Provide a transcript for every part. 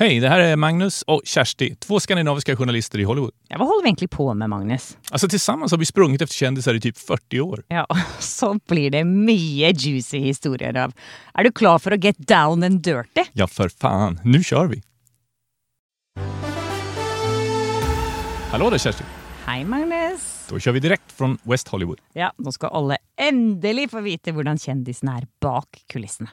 Hej, det här är Magnus och Kersti, två skandinaviska journalister i Hollywood. Ja, hva holder vi egentlig på med, Magnus? Alltså tillsammans har vi sprungit efter kändisar i typ 40 år. Ja, så blir det mye juicy historier av. Er du klar for å get down and dirty? Ja, för fan. Nu kör vi! Hallå där Kersti! Hei, Magnus. Da kjører vi direkte fra West Hollywood. Ja, nå skal alle endelig få vite hvordan kjendisen er bak kulissene.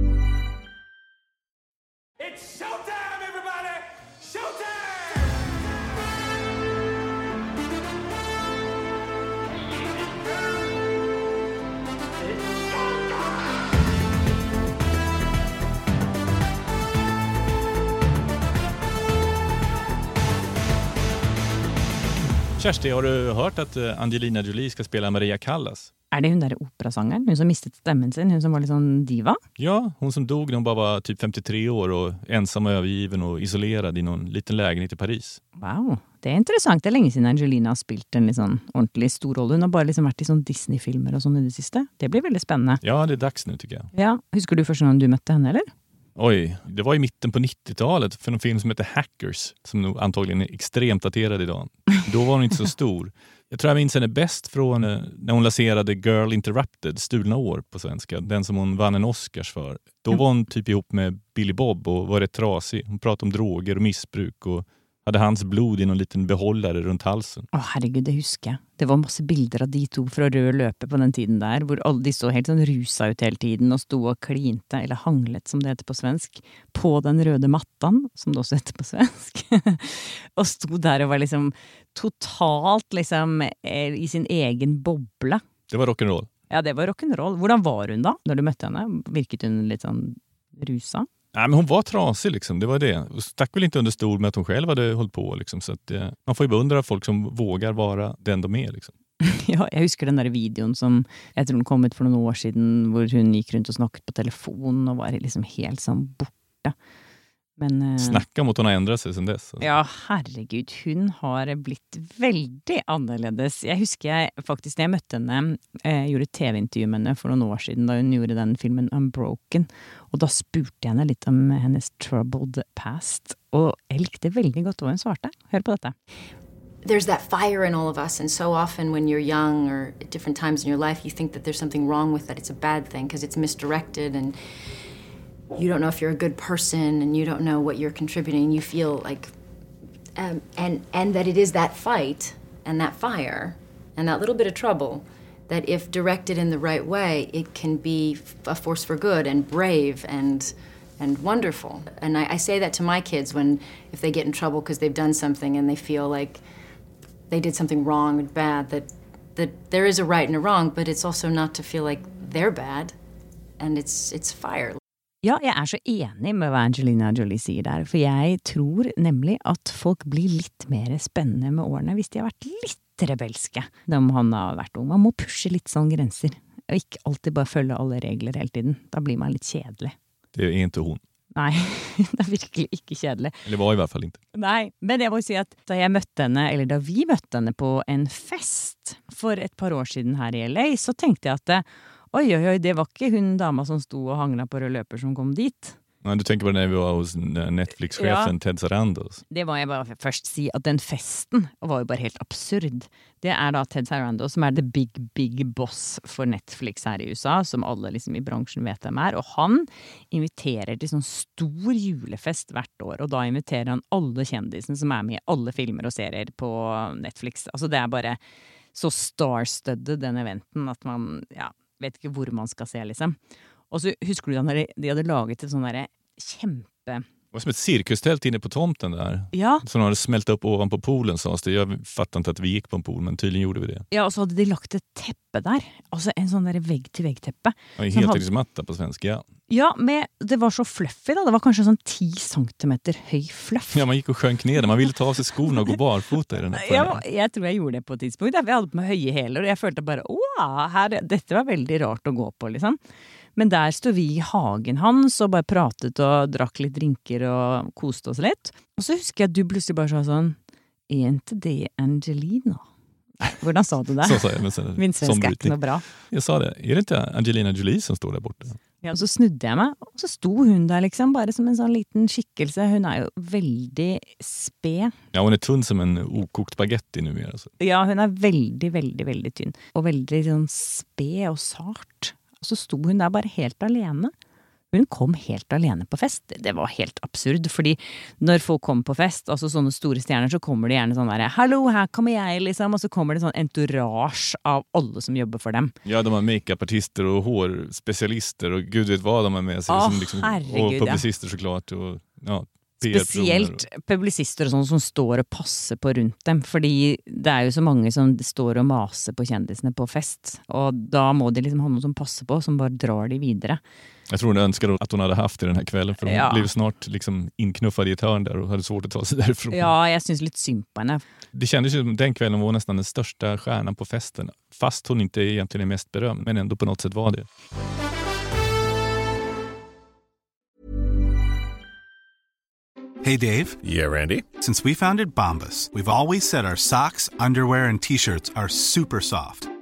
Kersti, har du hørt att eh, Angelina Jolie skal spille Maria Callas? Er det hun derre operasangeren? Hun som mistet stemmen sin? Hun som var litt sånn diva? Ja, hun som dog da hun bare var typ 53 år og ensam og overgiven og isolert i noen liten leilighet i Paris. Wow, det er interessant. Det er lenge siden Angelina har spilt en litt sånn ordentlig stor rolle. Hun har bare liksom vært i sånn Disney-filmer og sånn i det siste. Det blir veldig spennende. Ja, det er dags nå, tycker jeg. Ja, Husker du første gang du møtte henne, eller? Oj, det var i mitten på 90-talet för en film som heter Hackers, som nog antagligen är extremt daterad idag. Då var hon inte så stor. Jag tror jag minns henne bäst från eh, när hon lanserade Girl Interrupted, Stulna år på svenska, den som hon vann en Oscars för. Då var hon typ ihop med Billy Bob og var rätt trasig. Hon pratade om droger och missbruk och hade hans blod i noen liten beholder rundt halsen. Å, herregud, det husker jeg. Det var masse bilder av de to fra rød løper på den tiden der, hvor alle de så helt sånn rusa ut hele tiden og sto og klinte, eller hanglet som det heter på svensk, på den røde mattan, som det også heter på svensk, og sto der og var liksom totalt liksom eh, i sin egen boble. Det var rock'n'roll. Ja, det var rock'n'roll. Hvordan var hun da, når du møtte henne? Virket hun litt sånn rusa? Nej, men hon var trasig, liksom. det var det. Stack väl inte under stol med att hon själv hade hållit på. Liksom. Så att, eh, man får ju beundra folk som vågar vara den de är. Liksom. Ja, jeg husker den der videoen som jeg tror den kom ut for noen år siden, hvor hun gikk rundt og snakket på telefon og var liksom helt sånn borte. Men uh, Snakka mot hun hon har ändrat seg siden dess. Alltså. ja, herregud, hun har blitt veldig annerledes. Jeg husker jeg faktisk da jeg møtte henne, eh, gjorde TV-intervju med henne for noen år siden da hun gjorde den filmen Unbroken, og da spurte jeg henne litt om hennes troubled past, og jeg likte veldig godt hva hun svarte. Hør på dette. there's that fire in all of us, and so often when you're young or at different times in your life, you think that there's something wrong with that. It's a bad thing because it's misdirected, and you don't know if you're a good person, and you don't know what you're contributing. You feel like, um, and and that it is that fight and that fire and that little bit of trouble that, if directed in the right way, it can be a force for good and brave and and wonderful. And I, I say that to my kids when if they get in trouble because they've done something and they feel like they did something wrong and bad that that there is a right and a wrong but it's also not to feel like they're bad and it's it's fire Ja, jeg er så enig med hva Angelina Jolie sier der, for jeg tror nemlig at folk blir litt mer spennende med årene hvis de har vært litt rebelske da han har vært ung. Man må pushe litt sånn grenser, og ikke alltid bare følge alle regler hele tiden. Da blir man litt kjedelig. Det er ingen til hun. Nei, det er virkelig ikke kjedelig. Eller var i hvert fall ikke. Nei, men jeg må si at da jeg møtte henne, eller da vi møtte henne på en fest for et par år siden her i LA, så tenkte jeg at det, oi, oi, oi, det var ikke hun dama som sto og hangla på rød løper som kom dit. Nei, du tenker på da vi var hos Netflix-chefen Ted Sarandos. Det må jeg bare først si, at den festen var jo bare helt absurd. Det er da Ted Sarandos som er the big, big boss for Netflix her i USA, som alle liksom i bransjen vet hvem er, og han inviterer til sånn stor julefest hvert år, og da inviterer han alle kjendisene som er med i alle filmer og serier på Netflix. Altså det er bare så star-studded, den eventen, at man ja, vet ikke hvor man skal se, liksom. Og så husker du da når de- de hadde laget et sånn derre kjempe Det var som et sirkustelt inne på tomten der. Ja, Som de hade smält opp ovanpå poolen sades det. Jeg fattar ikke at vi gikk på en pool, men tydeligvis gjorde vi det. Ja, og så hadde de lagt et teppe der. Altså en sånn vegg-til-vegg-teppe. Som hadde- Heltäckningsmatta på svensk, Ja. Ja, men det var så fluffy, da. Det var kanskje sånn ti centimeter høy fluff. Ja, man gikk og sjønk ned. Man ville ta av seg skoene og gå barfota i den Ja, jeg tror jeg gjorde det på et tidspunkt. Jeg hadde på meg høye hæler, og jeg følte bare wow, her, dette var veldig rart å gå på, liksom. Men der sto vi i hagen hans og bare pratet og drakk litt drinker og koste oss litt. Og så husker jeg at du plutselig bare sa sånn Er ikke det Angelina? Hvordan sa du det? Så sa jeg, men sen- Min svenske svensk er ikke noe bra. Jeg sa det, Er det ikke Angelina Jolie som står der borta? Ja, og så snudde jeg meg, og så sto hun der, liksom. Bare som en sånn liten skikkelse. Hun er jo veldig sped. Ja, hun er tunn som en okokt baguette numera. Altså. Ja, hun er veldig, veldig, veldig tynn. Og veldig sånn sped og sart. Og så sto hun der bare helt alene. Hun kom helt alene på fest. Det var helt absurd, fordi når folk kommer på fest, altså sånne store stjerner, så kommer det gjerne sånn derre 'hallo, her kommer jeg', liksom, og så kommer det sånn entourage av alle som jobber for dem. Ja, de har makeupartister og hårspesialister og gud vet hva de har med seg. Åh, som liksom, herregud, publisister, ja. publicister såklart. Och, ja, Spesielt publisister og sånn som står og passer på rundt dem. Fordi det er jo så mange som står og maser på kjendisene på fest. Og da må de liksom ha noen som passer på, som bare drar de videre. Jag tror hon önskade att hon hade haft det den här kvällen för hon Ja. blev snart liksom inknuffad i ett hörn där och hade svårt att ta sig därifrån. Ja, jeg syns litt synd på henne. Det kändes ju som den kvällen var nästan den största stjärnan på festen. Fast hon inte egentligen är mest berömd, men ändå på något sätt var det. Hey Dave, Yeah, Randy. since we founded Bombus, we've always said our socks, underwear, and t shirts are super soft.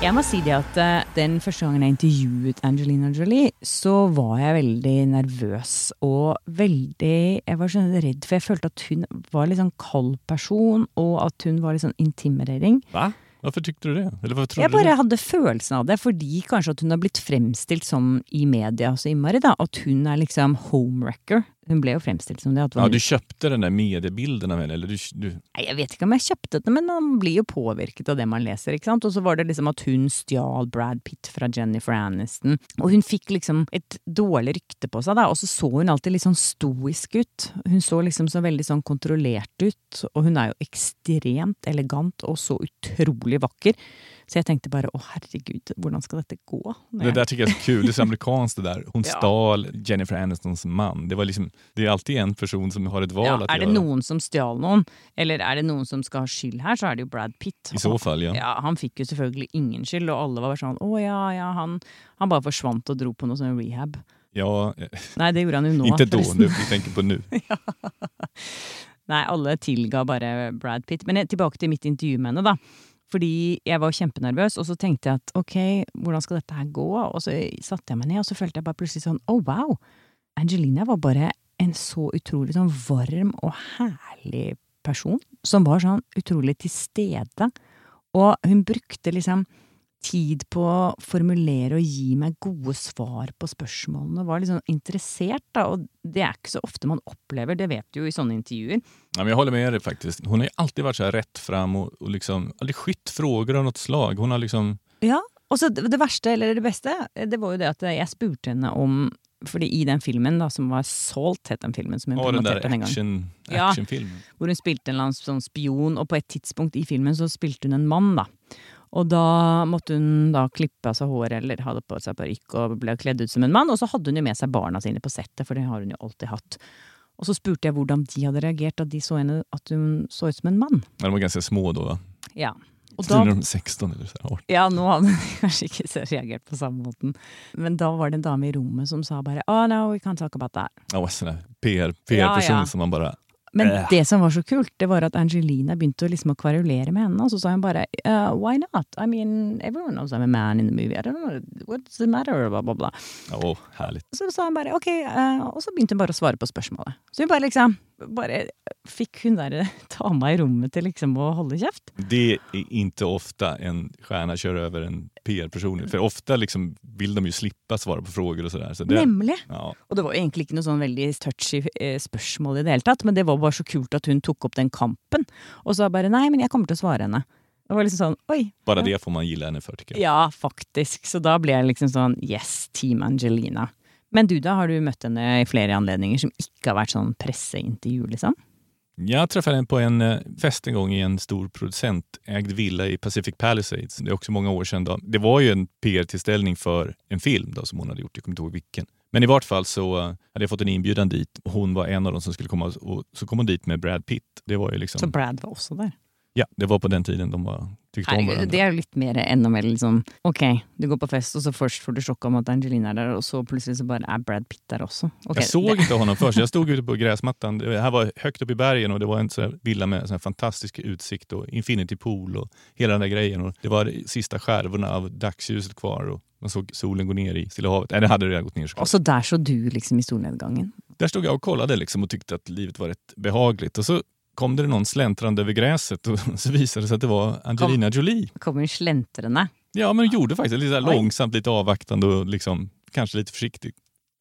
Jeg må si det at eh, den første gangen jeg intervjuet Angelina Jolie, så var jeg veldig nervøs og veldig Jeg var sånn redd, for jeg følte at hun var litt sånn kald person, og at hun var litt sånn intimidering. Hva? Hvorfor tykte du det? Jeg bare du? hadde følelsen av det, fordi kanskje at hun har blitt fremstilt som i media så innmari, da. At hun er liksom homewrecker. Hun ble jo fremstilt som det. Ja, du kjøpte den der mediebilden av henne? Eller du, du, Nei, jeg vet ikke om jeg kjøpte den, men man blir jo påvirket av det man leser. ikke sant? Og så var det liksom at hun stjal Brad Pitt fra Jennifer Aniston. Og hun fikk liksom et dårlig rykte på seg, da. Og så så hun alltid litt sånn stoisk ut. Hun så liksom så veldig sånn kontrollert ut. Og hun er jo ekstremt elegant og så utrolig vakker. Så jeg tenkte bare å herregud, hvordan skal dette gå? Det der tykker jeg er är så kul, det er så amerikansk, det der. Hun Ja. stal Jennifer Anistons mann. Det, liksom, det er alltid en person som har et val ja, er det noen som stjal noen, eller er det noen som skal ha skyld her, så er det jo Brad Pitt. I så fall, ja. Ja, han fikk jo selvfølgelig ingen skyld, og alle var sånn å ja, ja, han, han bare forsvant og dro på noe sånn rehab. Ja, Nei, det gjorde han jo nå. inte då, forresten. nu, vi tenker på nu. Nei, alle tilga bare Brad Pitt. Men tilbake til mitt intervju med henne, da. Fordi jeg var kjempenervøs, og så tenkte jeg at ok, hvordan skal dette her gå? Og så satte jeg meg ned, og så følte jeg bare plutselig sånn oh wow! Angelina var bare en så utrolig sånn varm og herlig person, som var sånn utrolig til stede. Og hun brukte liksom tid på å formulere og gi meg gode svar på spørsmålene, var sånn interessert, da, og det er ikke så ofte man opplever, det vet du jo i sånne intervjuer. Ja, men jeg holder med dig faktisk. Hun har jo alltid vært så rett fram og, og liksom, aldri skytt spørsmål av noe slag. Hun har liksom, Ja, og så det, verste, eller det beste, det var jo det at jeg spurte henne om fordi i den filmen, da, som var Salt, het den filmen som hun den promoterte den gangen. action, Ja. actionfilmen. hvor hun spilte en eller annen sånn spion, og på et tidspunkt i filmen så spilte hun en mann, da. Og da måtte hun da klippe av seg håret, eller hadde på seg parykk og ble kledd ut som en mann, og så hadde hun jo med seg barna sine på settet, for det har hun jo alltid hatt. Og så spurte jeg hvordan de hadde reagert da de så henne at hun så ut som en mann. Ja, de var ganske små da? da. Ja. Og da, de 16 eller så här, 18. ja, nå hadde de kanskje ikke så reagert på samme måten. Men da var det en dame i rommet som sa bare Oh no, we can't talk about that. Sån här PR, PR-person Ja, ja. som man bara... Men uh. det som var så kult, det var at Angelina begynte å liksom å med henne. Og så sa hun bare uh, Why not? I mean, everyone knows I'm a man in the movie. I don't know, what's the matter? Bla, bla, bla. Åh, herlig. Så sa hun bare ok, uh, og så begynte hun bare å svare på spørsmålet. Så hun bare liksom bare fikk hun der meg i rommet til liksom å holde kjeft. Det är inte ofta en stjärna kör över en PR-person. För ofta liksom vill de ju slippa svara på frågor och sådär. Så det, Nemlig. ja, Og det var egentlig ikke noe sånn veldig touchy eh, spørsmål i det hele tatt, men det var bare så kult at hun tok opp den kampen, og så bare nei, men jeg kommer til å svare henne. Det var liksom sånn oi. bara det får man gille henne for, tycker jeg. Ja, faktisk. Så da ble jeg liksom sånn yes, Team Angelina. Men du da, har du møtt henne i flere anledninger som ikke har vært sånn presseintervju, liksom? Jeg traff henne på en eh, fest en gang i en stor producentägd villa i Pacific Palisades. Det er også mange år siden. Da. Det var jo en PR-tilstelning for en film da, som hun hadde gjort, Jeg kommer ikke ihåg vilken. Men i hvert fall så hadde jeg fått en inbjudan dit og hun var en av dem som skulle komme, og så kom hun dit med Brad Pitt. Det var jo liksom, Så Brad var også der. Ja, det var på den tiden de var, tyckte om hverandre. det er jo litt mer melde liksom Ok, du går på fest, og så først får du sjokk om at Angelina er der, og så plutselig så bare er Brad Pitt der også. Okay, jeg såg det, ikke ham først. Jeg stod ute på gressmatten. Det här var høyt oppe i bergen og det var en sånn villa med sånn fantastisk utsikt og infinity pool og hele den der grejen. Og det var de siste skjervene av dagsljuset kvar og man såg solen gå ned i Stillehavet. havet. Nej, det hadde redan gått ned. Og så der så du liksom i solnedgangen. Der stod jeg og kollade liksom og tykte at livet var rett behagelig. Og så kom det noen slentrende over gresset, og så viser det seg at det var Angelina Jolie. Kommer hun slentrende. Ja, men hun gjorde faktisk lite langsomt, litt avvaktende og liksom, kanskje litt forsiktig.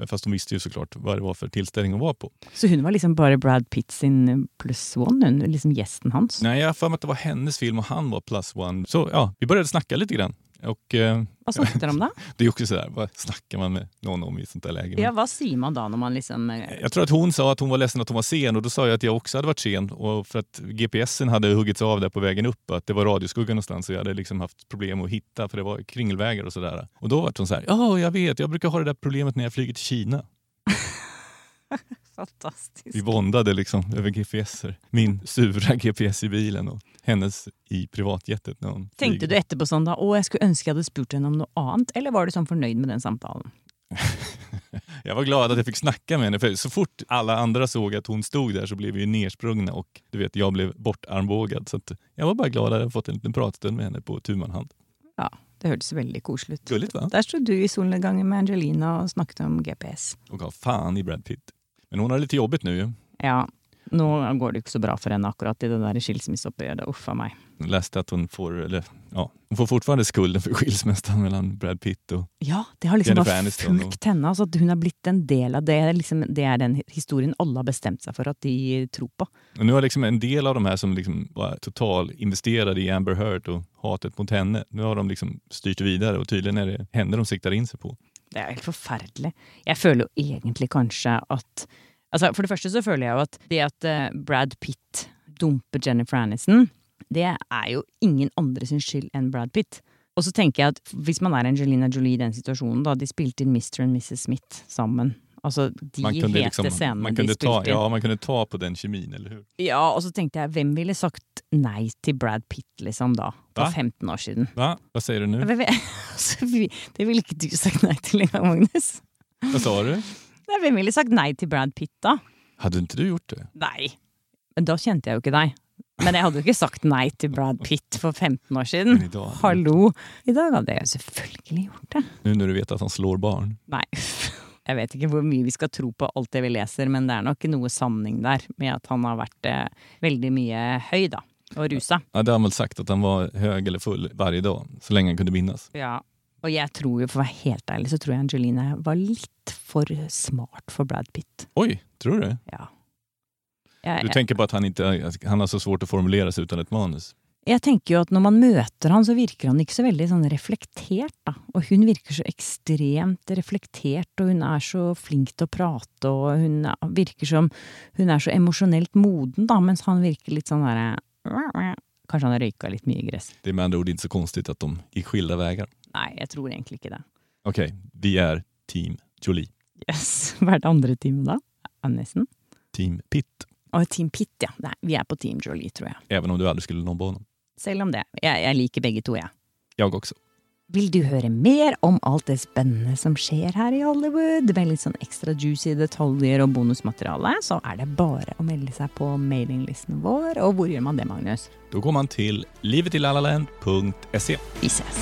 Fast hun visste ju såklart hva det var for tilstelning hun var på. Så hun var liksom bare Brad Pitt sin pluss one, hun, liksom gjesten hans. Nei, jeg har for meg at det var hennes film og han var pluss one. Så ja, vi begynte snakke litt. grann. Och eh, Hva snakket dere om da? det är också sådär, vad snackar man med någon om i sånt där läge? Men Ja, hva sier man da når man liksom eh, Jag tror att hon sa att hon var ledsen att hon var sen och då sa jag att jag också hade varit sen och för att GPSen hade huggits av där på vägen upp at att det var radioskugga någonstans så jag hade liksom haft problem att hitta för det var kringelvägar och sådär. Och då var hon så här, ja jag vet, jag brukar ha det där problemet när jag flyger till Kina. Fantastisk. Vi bondade liksom över GPSer. Min sura GPS i bilen och hennes i privatjettet. Tenkte du etterpå sånn da å, jeg skulle ønske jeg hadde spurt henne om noe annet, eller var du sånn fornøyd med den samtalen? jeg var glad at jeg fikk snakke med henne for så fort alle andre såg at hun stod der, så ble vi ju og du vet, jeg ble bortarmbåget. Så jeg jag var bare glad at jeg hadde fått en liten pratstund med henne på tu hand. Ja, det hørtes veldig koselig ut. Gulligt va? Der sto du i solnedgangen med Angelina og snakket om GPS. Og gav faen i Brad Pitt. Men hun har litt jobbigt nå, jo. Ja, nå går det jo ikke så bra for henne akkurat i det der skilsmisseoppgjøret. Uff a meg. Jag leste at hun får, eller, ja, hun får fortsatt skulden for skilsmissen mellom Brad Pitt og Ja, det har liksom bare og- fulgt henne. Altså at hun har blitt en del av det. er Liksom, det er den historien alle har bestemt seg for at de tror på. Og nå har liksom en del av de her som liksom var total investerade i Amber Heard og hatet mot henne, nå har de liksom styrt videre, og tydelig er det henne de sikter inn seg på. Det er helt forferdelig. Jeg føler jo egentlig kanskje at Altså, For det første så føler jeg jo at det at eh, Brad Pitt dumper Jennifer Aniston, det er jo ingen andre sin skyld enn Brad Pitt. Og så tenker jeg at hvis man er Angelina Jolie i den situasjonen, da de spilte inn Mr. og Mrs. Smith sammen Altså de hete liksom, scenene man, de kunde ta, spilte inn. ja, man kunne ta på den kemin, eller hur? Ja, og så tenkte jeg, hvem ville sagt nei til Brad Pitt, liksom, da? For 15 år siden. Hva? Hva sier du nu? Hvem- Altså, Det ville ikke du sagt nei til engang, Magnus. Hva sa du? Nei, hvem ville sagt nei til Brad Pitt, da? Hadde ikke du gjort det? Nei. Men da kjente jeg jo ikke deg. Men jeg hadde jo ikke sagt nei til Brad Pitt for 15 år siden. Men dag, Hallo! I dag hadde jeg selvfølgelig gjort det. Nå når du vet at han slår barn. Nei. Jeg vet ikke hvor mye vi skal tro på alt det vi leser, men det er nok noe sanning der med at han har vært eh, veldig mye høy, da. Og rusa. Ja, det har han vel sagt at han var høy eller full hver dag, så lenge han kunne minnas. Ja. Og jeg tror jo, for å være helt ærlig, så tror jeg Angelina var litt for smart for Brad Pitt. Oi, tror du? Ja. Jeg, Du tenker på at han, ikke, han har så svårt å formulere seg uten et manus? Jeg tenker jo at når man møter han, så virker han ikke så veldig sånn reflektert, da. Og hun virker så ekstremt reflektert, og hun er så flink til å prate, og hun er- virker som Hun er så emosjonelt moden, da, mens han virker litt sånn derre Kanskje han har røyka litt mye gress. Det er med andre ord ikke så konstig at de gikk skilde vägar. Nei, jeg tror egentlig ikke det. Ok, vi er team Jolie. Yes. Hva er det andre teamet da? Annesen? Team Pitt. Å, Team Pitt, ja. Nei, vi er på Team Jolie, tror jeg. Even om du aldri skulle nobba honom. Selv om det. Jeg, jeg liker begge to, jeg. Jeg også. Vil du høre mer om alt det spennende som skjer her i Hollywood, med litt sånn ekstra juicy detaljer og bonusmateriale, så er det bare å melde seg på mailinglisten vår. Og hvor gjør man det, Magnus? Da går man til livetillallaland.se. Vi ses.